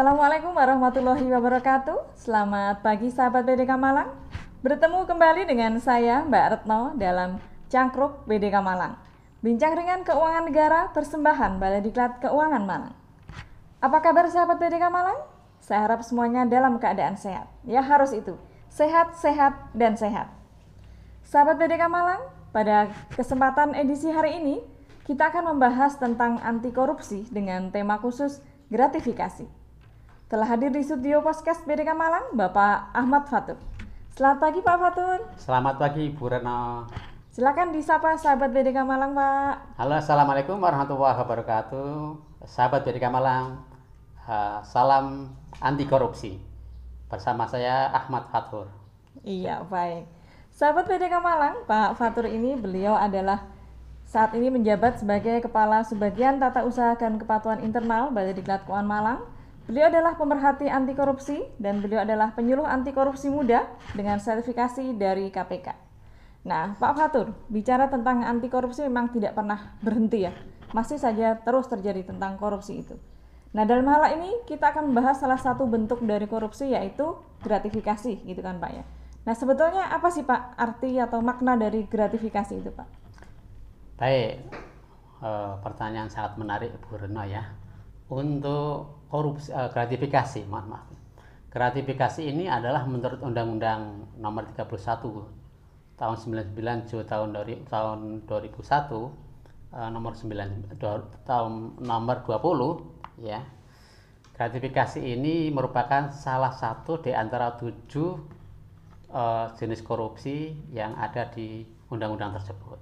Assalamualaikum warahmatullahi wabarakatuh. Selamat pagi sahabat BDK Malang. Bertemu kembali dengan saya Mbak Retno dalam Cangkruk BDK Malang. Bincang ringan keuangan negara persembahan Balai Diklat Keuangan Malang. Apa kabar sahabat BDK Malang? Saya harap semuanya dalam keadaan sehat. Ya harus itu. Sehat, sehat, dan sehat. Sahabat BDK Malang, pada kesempatan edisi hari ini kita akan membahas tentang anti korupsi dengan tema khusus gratifikasi. Telah hadir di studio podcast BDK Malang, Bapak Ahmad Fatur. Selamat pagi Pak Fatur. Selamat pagi Bu Reno. Silakan disapa sahabat BDK Malang Pak. Halo Assalamualaikum warahmatullahi wabarakatuh. Sahabat BDK Malang, uh, salam anti korupsi. Bersama saya Ahmad Fatur. Iya baik. Sahabat BDK Malang, Pak Fatur ini beliau adalah saat ini menjabat sebagai Kepala Subbagian Tata Usaha dan Kepatuhan Internal Balai Diklat Keuangan Malang Beliau adalah pemerhati anti korupsi dan beliau adalah penyuluh anti korupsi muda dengan sertifikasi dari KPK. Nah, Pak Fatur, bicara tentang anti korupsi memang tidak pernah berhenti ya. Masih saja terus terjadi tentang korupsi itu. Nah, dalam hal ini kita akan membahas salah satu bentuk dari korupsi yaitu gratifikasi gitu kan Pak ya. Nah, sebetulnya apa sih Pak arti atau makna dari gratifikasi itu Pak? Baik, e, pertanyaan sangat menarik Bu Reno ya. Untuk korupsi uh, gratifikasi mohon maaf gratifikasi ini adalah menurut Undang-Undang Nomor 31 tahun 99 Juli tahun dari tahun 2001 uh, eh, nomor 9 do, tahun nomor 20 ya gratifikasi ini merupakan salah satu di antara tujuh uh, jenis korupsi yang ada di undang-undang tersebut.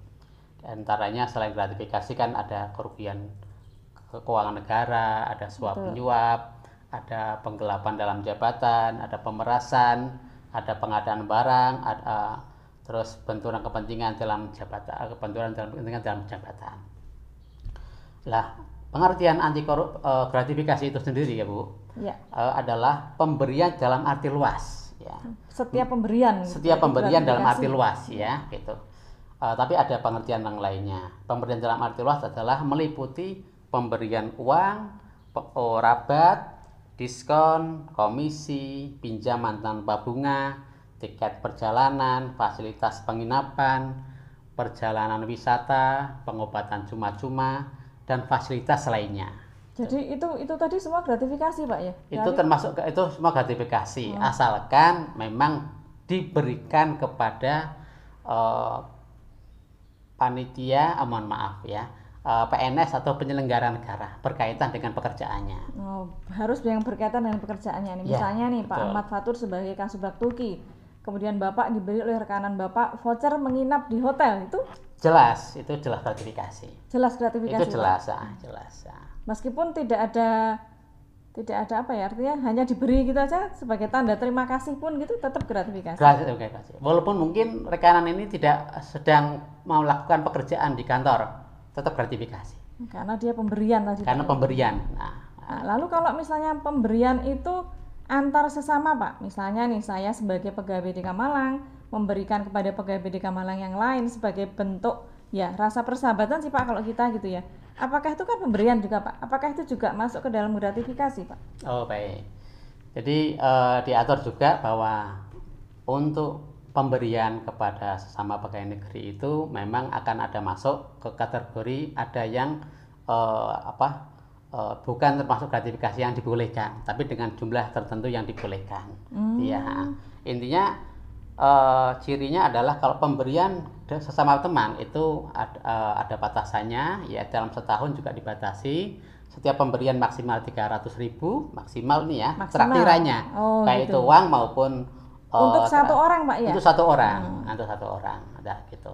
Di antaranya selain gratifikasi kan ada kerugian keuangan negara, ada suap menyuap, ada penggelapan dalam jabatan, ada pemerasan, ada pengadaan barang, ada terus benturan kepentingan dalam jabatan, benturan dalam kepentingan dalam jabatan. Lah, pengertian anti korup uh, gratifikasi itu sendiri ya Bu, ya. Uh, adalah pemberian dalam arti luas. Ya. Setiap pemberian. Setiap pemberian dalam arti luas ya, gitu. Uh, tapi ada pengertian yang lainnya. Pemberian dalam arti luas adalah meliputi pemberian uang, oh, rabat, diskon, komisi, pinjaman tanpa bunga, tiket perjalanan, fasilitas penginapan, perjalanan wisata, pengobatan cuma-cuma, dan fasilitas lainnya. Jadi itu itu tadi semua gratifikasi pak ya? Itu termasuk itu semua gratifikasi, oh. asalkan memang diberikan kepada uh, panitia, oh, mohon maaf ya, uh, eh, PNS atau penyelenggara negara berkaitan dengan pekerjaannya. Oh, harus yang berkaitan dengan pekerjaannya nih. Ya, Misalnya nih betul. Pak Ahmad Fatur sebagai Kasubag Tuki, kemudian Bapak diberi oleh rekanan Bapak voucher menginap di hotel itu jelas, itu jelas gratifikasi. Jelas gratifikasi. Itu jelas, ah, jelas. Ah. Meskipun tidak ada tidak ada apa ya artinya hanya diberi gitu aja sebagai tanda terima kasih pun gitu tetap gratifikasi. Gratifikasi. Walaupun mungkin rekanan ini tidak sedang melakukan pekerjaan di kantor, tetap gratifikasi. Karena dia pemberian tadi. Karena pemberian. Nah, nah, lalu kalau misalnya pemberian itu antar sesama Pak, misalnya nih saya sebagai pegawai di Malang memberikan kepada pegawai di Malang yang lain sebagai bentuk ya rasa persahabatan sih Pak kalau kita gitu ya. Apakah itu kan pemberian juga Pak? Apakah itu juga masuk ke dalam gratifikasi Pak? Oh baik. Jadi uh, diatur juga bahwa untuk pemberian kepada sesama pegawai negeri itu memang akan ada masuk ke kategori ada yang uh, apa uh, bukan termasuk gratifikasi yang dibolehkan tapi dengan jumlah tertentu yang dibolehkan. Hmm. ya intinya uh, cirinya adalah kalau pemberian sesama teman itu ada, uh, ada batasannya ya dalam setahun juga dibatasi. Setiap pemberian maksimal 300.000 maksimal nih ya traktirannya. Oh, baik gitu. itu uang maupun Oh, untuk satu orang pak ya? Untuk satu orang, hmm. untuk satu orang, ada gitu.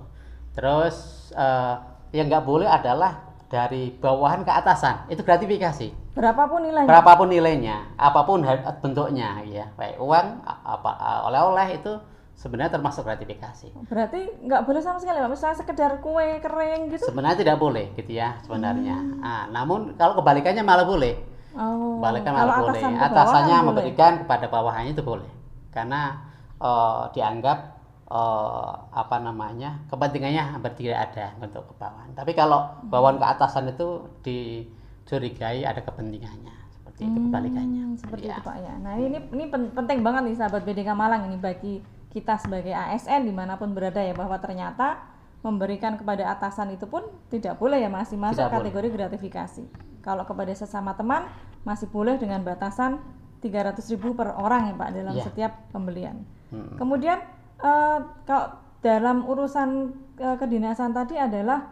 Terus uh, yang nggak boleh adalah dari bawahan ke atasan, itu gratifikasi. Berapapun nilainya. Berapapun nilainya, apa pun bentuknya, ya, baik uang, apa oleh-oleh itu sebenarnya termasuk gratifikasi. Berarti nggak boleh sama sekali, pak. Misalnya sekedar kue kering gitu? Sebenarnya tidak boleh, gitu ya, sebenarnya. Hmm. Nah, namun kalau kebalikannya malah boleh. Oh. Kebalikan malah boleh. Atasannya memberikan kepada bawahannya itu boleh karena uh, dianggap uh, apa namanya kepentingannya hampir tidak ada untuk ke bawah. Tapi kalau bawaan ke atasan itu dicurigai ada kepentingannya nanti kebalikannya. Hmm, seperti Ya. itu Pak ya. Nah ini ini pen- penting banget nih sahabat BDK Malang ini bagi kita sebagai ASN di mana pun berada ya bahwa ternyata memberikan kepada atasan itu pun tidak boleh ya masih masuk Tidak boleh. kategori gratifikasi. Kalau kepada sesama teman masih boleh dengan batasan 300.000 per orang ya Pak dalam Iya. setiap pembelian. Hmm. Kemudian eh, kalau dalam urusan eh, kedinasan tadi adalah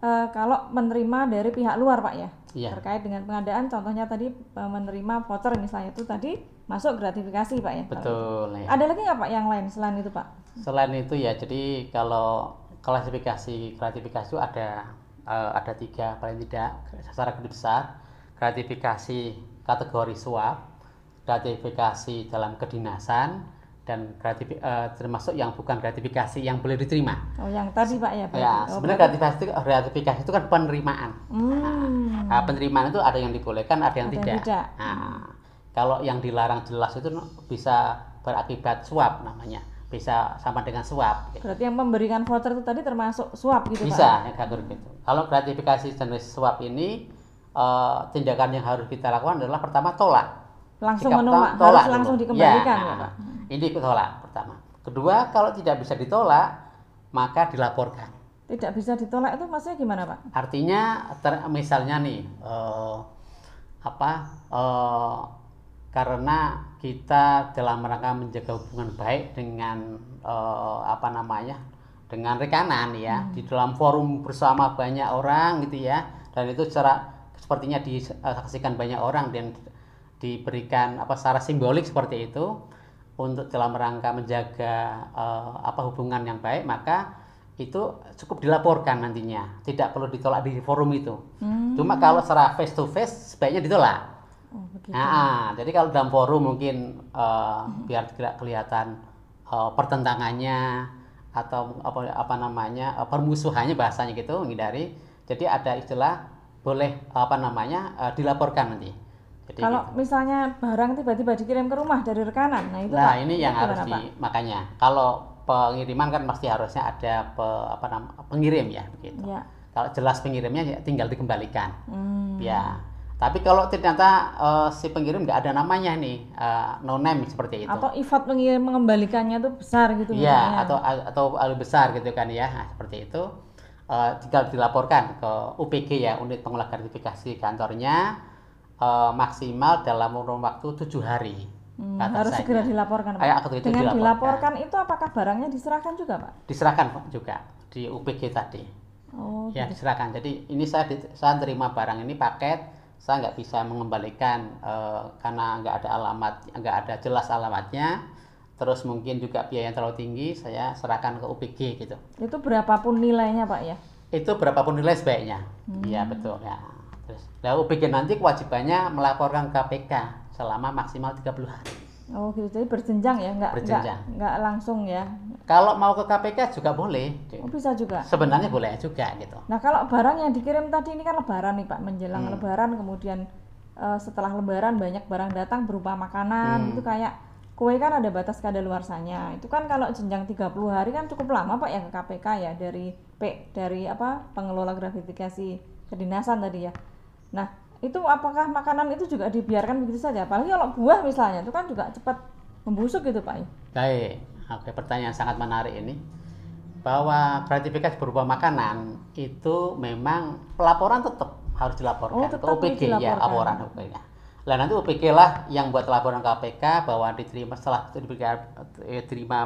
eh, kalau menerima dari pihak luar Pak ya Iya. terkait dengan pengadaan contohnya tadi eh, menerima voucher misalnya itu tadi masuk gratifikasi Pak ya. Betul ya. Ada lagi nggak Pak yang lain selain itu Pak? Selain itu ya, jadi kalau klasifikasi gratifikasi itu ada eh, ada tiga paling tidak secara besar gratifikasi kategori suap, gratifikasi dalam kedinasan, dan gratifi- eh, termasuk yang bukan gratifikasi yang boleh diterima. Oh yang tadi Pak ya. berarti. Ya, Oh, sebenarnya gratifikasi itu, gratifikasi itu kan penerimaan. Hmm. Nah, penerimaan itu ada yang dibolehkan, ada yang Ada yang tidak. tidak. Nah, kalau yang dilarang jelas itu bisa berakibat suap namanya, bisa sama dengan suap. gitu. Berarti yang memberikan voucher itu tadi termasuk suap gitu Pak? Bisa ya kategori gitu. Kalau gratifikasi jenis suap ini eh, tindakan yang harus kita lakukan adalah pertama tolak. Langsung Sikap menolak, tolak harus langsung dulu. dikembalikan ya, nah, Pak? Ini tolak pertama. Kedua, kalau tidak bisa ditolak, maka dilaporkan. Tidak bisa ditolak itu maksudnya gimana Pak? Artinya ter- misalnya nih eh, apa eh, karena kita dalam rangka menjaga hubungan baik dengan eh, apa namanya dengan rekanan ya di dalam forum bersama banyak orang gitu ya dan itu secara sepertinya disaksikan banyak orang dan diberikan apa secara simbolik seperti itu untuk dalam rangka menjaga eh, apa hubungan yang baik maka itu cukup dilaporkan nantinya tidak perlu ditolak di forum itu Hmm. cuma kalau secara face to face sebaiknya ditolak Oh begitu. Nah, jadi kalau dalam forum mungkin eh, biar tidak kelihatan eh, pertentangannya atau apa apa namanya eh, permusuhannya bahasanya gitu menghindari. Jadi ada istilah boleh apa namanya eh, dilaporkan nanti. Jadi Kalau gitu. misalnya barang tiba-tiba dikirim ke rumah dari rekanan, nah itu nah Pak, ini itu yang harus di makanya kalau pengiriman kan pasti harusnya ada pe- apa nama pengirim ya begitu. Ya. Kalau jelas pengirimnya ya tinggal dikembalikan. Hmm. Ya, tapi kalau ternyata eh, si pengirim nggak ada namanya nih, eh, no name seperti itu. Atau ifat mengirim mengembalikannya itu besar gitu Iya, misalnya. atau atau lebih besar gitu kan ya, nah, seperti itu. Eh, tinggal dilaporkan ke UPG ya, unit pengolah gratifikasi kantornya eh, maksimal dalam kurun waktu tujuh hari. Hmm, batasannya. harus segera dilaporkan Pak. Kayak aku itu Dengan dilaporkan. dilaporkan itu apakah barangnya diserahkan juga Pak? Diserahkan Pak, juga di UPG tadi. Oh, Ya, gitu. diserahkan. Jadi ini saya di- saya terima barang ini paket, saya nggak bisa mengembalikan eh, karena nggak ada alamat, nggak ada jelas alamatnya. Terus mungkin juga biaya yang terlalu tinggi, saya serahkan ke UPG gitu. Itu berapapun nilainya Pak ya? Itu berapapun nilai sebaiknya. Hmm. Iya betul ya. Nah UPG nanti kewajibannya melaporkan KPK selama maksimal 30 hari. Oh gitu, jadi berjenjang ya, nggak nggak Berjenjang. nggak langsung ya? Kalau mau ke KPK juga boleh. Oh bisa juga. Sebenarnya boleh juga gitu. Nah kalau barang yang dikirim tadi ini kan lebaran nih Pak, menjelang Hmm. lebaran kemudian eh, setelah lebaran banyak barang datang berupa makanan Hmm. itu kayak kue kan ada batas kadaluarsanya. Itu kan kalau jenjang 30 hari kan cukup lama Pak ya ke KPK ya dari P dari apa pengelola gratifikasi kedinasan tadi ya. Nah, itu apakah makanan itu juga dibiarkan begitu saja? Apalagi kalau buah misalnya itu kan juga cepat membusuk gitu Pak ya. Baik, oke pertanyaan sangat menarik ini. Bahwa gratifikasi berupa makanan itu memang pelaporan tetap harus dilaporkan Oh, ke tetap harus ya, dilaporkan. laporan UPG. Lah nanti UPG lah yang buat laporan KPK bahwa diterima setelah diterima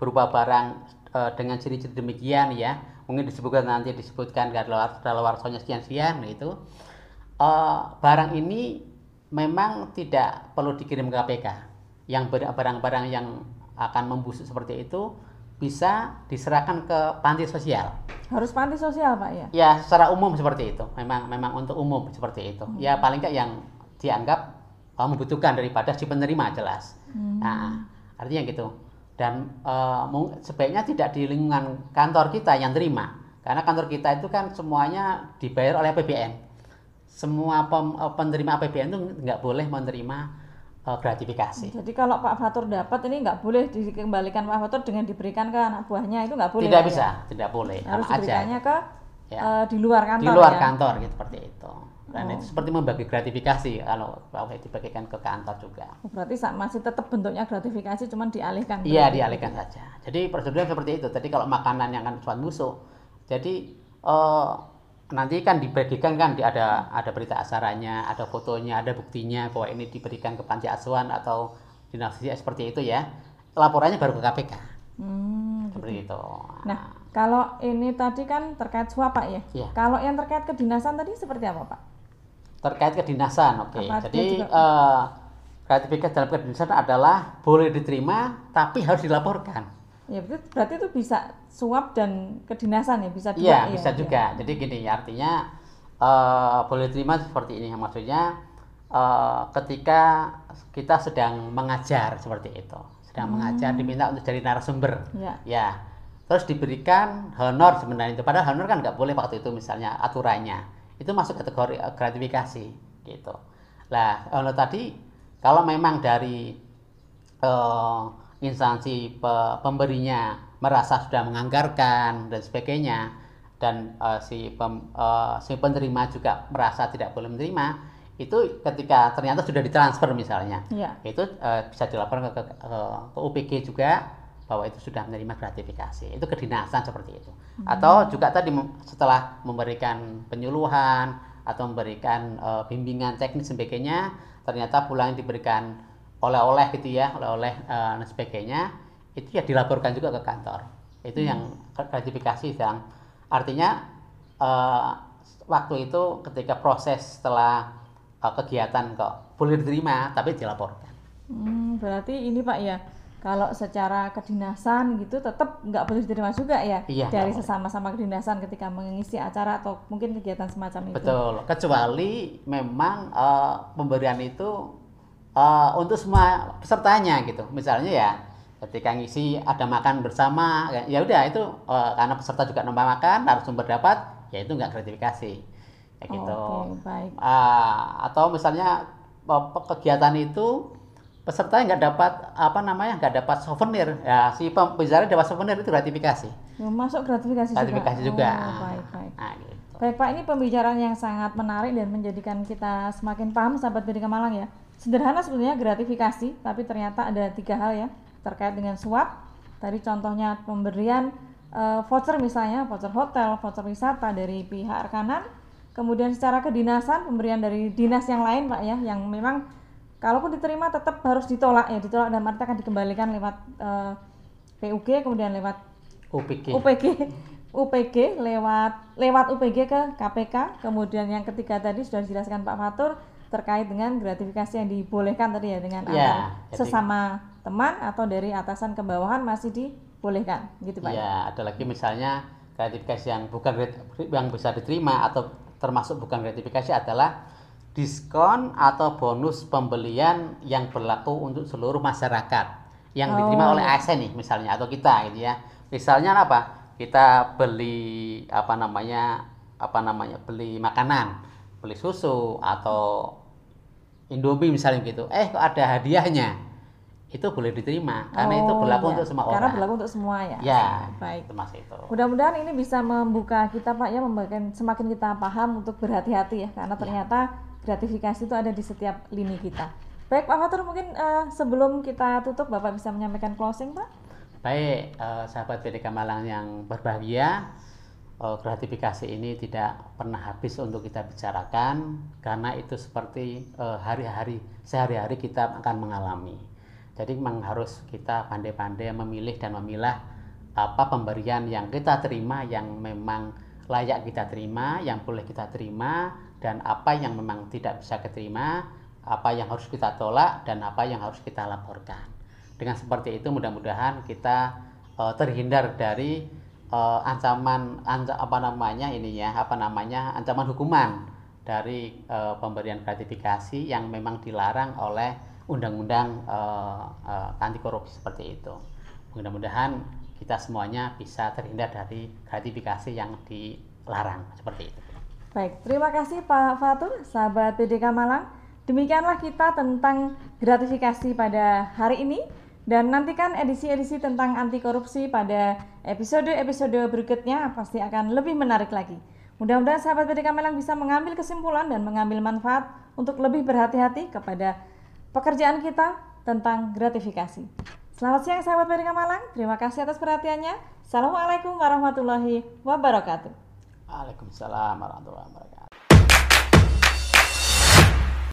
berupa barang eh, dengan ciri-ciri demikian ya. Mungkin disebutkan nanti disebutkan kadaluarsanya sekian-sekian gitu. Eh, barang ini memang tidak perlu dikirim ke KPK. Yang barang-barang yang akan membusuk seperti itu bisa diserahkan ke panti sosial. Harus panti sosial Pak ya. Ya, secara umum seperti itu. Memang memang untuk umum seperti itu. Ya paling nggak yang dianggap uh, membutuhkan daripada si penerima jelas. Hmm. Nah, artinya gitu. Dan mung- sebaiknya tidak di lingkungan kantor kita yang terima, karena kantor kita itu kan semuanya dibayar oleh APBN. Semua pem- eh, penerima APBN itu nggak boleh menerima eh, gratifikasi. Jadi kalau Pak Fatur dapat ini nggak boleh dikembalikan Pak Fatur dengan diberikan ke anak buahnya itu nggak boleh. tidak bisa, ya? tidak boleh. Harus Sama aja. diberikannya ke Ya. eh, di luar kantor. di luar ya? kantor gitu seperti itu. Dan Oh. itu seperti membagi gratifikasi kalau kalau dibagikan ke kantor juga. Oh, berarti masih tetap bentuknya gratifikasi, cuman dialihkan. Iya, dialihkan saja. Jadi prosedurnya seperti itu. Jadi kalau makanan yang kan suatu musuh, jadi eh, nanti kan dibagikan kan di- ada ada berita acaranya, ada fotonya, ada buktinya bahwa ini diberikan ke panti asuhan atau dinas sosial seperti itu ya. Laporannya baru ke KPK. Hmm, Seperti itu. Nah, kalau ini tadi kan terkait suap Pak ya. Iya. Kalau yang terkait kedinasan tadi seperti apa Pak? terkait kedinasan, oke. Dia Jadi juga- gratifikasi dalam kedinasan adalah boleh diterima tapi harus dilaporkan. Ya berarti, berarti itu bisa suap dan kedinasan ya bisa dua Iya, ya? bisa Iya. juga. Jadi gini, artinya eh, boleh terima seperti ini. Maksudnya eh, ketika kita sedang mengajar seperti itu, sedang mengajar diminta untuk jadi narasumber, Iya. ya. Terus diberikan honor sebenarnya itu. Padahal honor kan nggak boleh waktu itu misalnya aturannya. Itu masuk kategori eh, gratifikasi gitu. Lah, honor tadi kalau memang dari eh, instansi pe- pemberinya merasa sudah menganggarkan dan sebagainya dan eh, si pem- eh, si penerima juga merasa tidak boleh menerima itu ketika ternyata sudah ditransfer misalnya Iya. itu eh, bisa dilaporkan ke, ke, ke- ke UPG juga bahwa itu sudah menerima gratifikasi. Itu kedinasan seperti itu. Atau juga tadi setelah memberikan penyuluhan atau memberikan eh, bimbingan teknis sebagainya ternyata pulang diberikan oleh-oleh gitu ya oleh-oleh eh, dan sebagainya itu ya dilaporkan juga ke kantor. Itu yang gratifikasi yang artinya eh, waktu itu ketika proses setelah eh, kegiatan kok boleh diterima tapi dilaporkan. Hmm, berarti ini Pak ya, kalau secara kedinasan gitu tetap nggak boleh diterima juga ya? Iya, dari sesama-sama kedinasan ketika mengisi acara atau mungkin kegiatan semacam itu. Betul, kecuali memang eh, pemberian itu eh, untuk semua pesertanya gitu. Misalnya ya, ketika ngisi ada makan bersama, ya- ya udah itu eh, karena peserta juga nambah makan, narasumber dapat, ya itu nggak gratifikasi, kayak gitu. Oke, baik. Ah, atau misalnya kegiatan itu peserta nggak dapat apa namanya nggak dapat souvenir, ya si pembicara dapat souvenir itu gratifikasi, Ya, Masuk gratifikasi, gratifikasi juga. juga. Oh, baik, baik. Nah, gitu. Baik Pak, ini pembicaraan yang sangat menarik dan menjadikan kita semakin paham sahabat Pendidikan Malang ya. Sederhana sebenarnya gratifikasi, tapi ternyata ada tiga hal ya terkait dengan suap. Tadi contohnya pemberian eh, voucher misalnya, voucher hotel, voucher wisata dari pihak rekanan. Kemudian secara kedinasan pemberian dari dinas yang lain Pak ya, yang memang kalaupun diterima tetap harus ditolak ya, ditolak dan artinya akan dikembalikan lewat eh, PUG kemudian lewat UPG. UPG UPG lewat lewat UPG ke KPK kemudian yang ketiga tadi sudah dijelaskan Pak Fatur terkait dengan gratifikasi yang dibolehkan tadi ya dengan Ya, sesama teman atau dari atasan ke bawahan masih dibolehkan gitu Pak ya? Iya, ada lagi misalnya gratifikasi yang bukan yang bisa diterima atau termasuk bukan gratifikasi adalah diskon atau bonus pembelian yang berlaku untuk seluruh masyarakat yang diterima Oh, oleh iya. ASN nih misalnya atau kita gitu ya. Misalnya apa? Kita beli apa namanya? apa namanya? beli makanan, beli susu atau Indomie misalnya gitu. Eh kok ada hadiahnya? Itu boleh diterima karena itu Oh, berlaku iya. untuk semua karena orang. berlaku untuk semua ya Ya, baik termasuk itu. Mudah-mudahan ini bisa membuka kita Pak ya, membuat semakin kita paham untuk berhati-hati ya, karena ternyata gratifikasi itu ada di setiap lini kita. Baik Pak Fatur, mungkin eh, sebelum kita tutup Bapak bisa menyampaikan closing Pak? Baik, eh, sahabat PDK Malang yang berbahagia, eh, gratifikasi ini tidak pernah habis untuk kita bicarakan karena itu seperti eh, hari-hari, sehari-hari kita akan mengalami. Jadi memang harus kita pandai-pandai memilih dan memilah apa pemberian yang kita terima yang memang layak kita terima, yang boleh kita terima, dan apa yang memang tidak bisa kita terima, apa yang harus kita tolak, dan apa yang harus kita laporkan. Dengan seperti itu mudah-mudahan kita eh, terhindar dari eh, ancaman anca- apa namanya ini ya apa namanya ancaman hukuman dari eh, pemberian gratifikasi yang memang dilarang oleh undang-undang eh, eh, anti korupsi seperti itu. Mudah-mudahan kita semuanya bisa terhindar dari gratifikasi yang dilarang seperti itu. Baik, terima kasih Pak Fatur, sahabat PDK Malang. Demikianlah kita tentang gratifikasi pada hari ini dan nantikan edisi-edisi tentang anti korupsi pada episode-episode berikutnya pasti akan lebih menarik lagi. Mudah-mudahan sahabat BDK Malang bisa mengambil kesimpulan dan mengambil manfaat untuk lebih berhati-hati kepada pekerjaan kita tentang gratifikasi. Selamat siang sahabat BDK Malang, terima kasih atas perhatiannya. Assalamualaikum warahmatullahi wabarakatuh. Waalaikumsalam warahmatullahi wabarakatuh.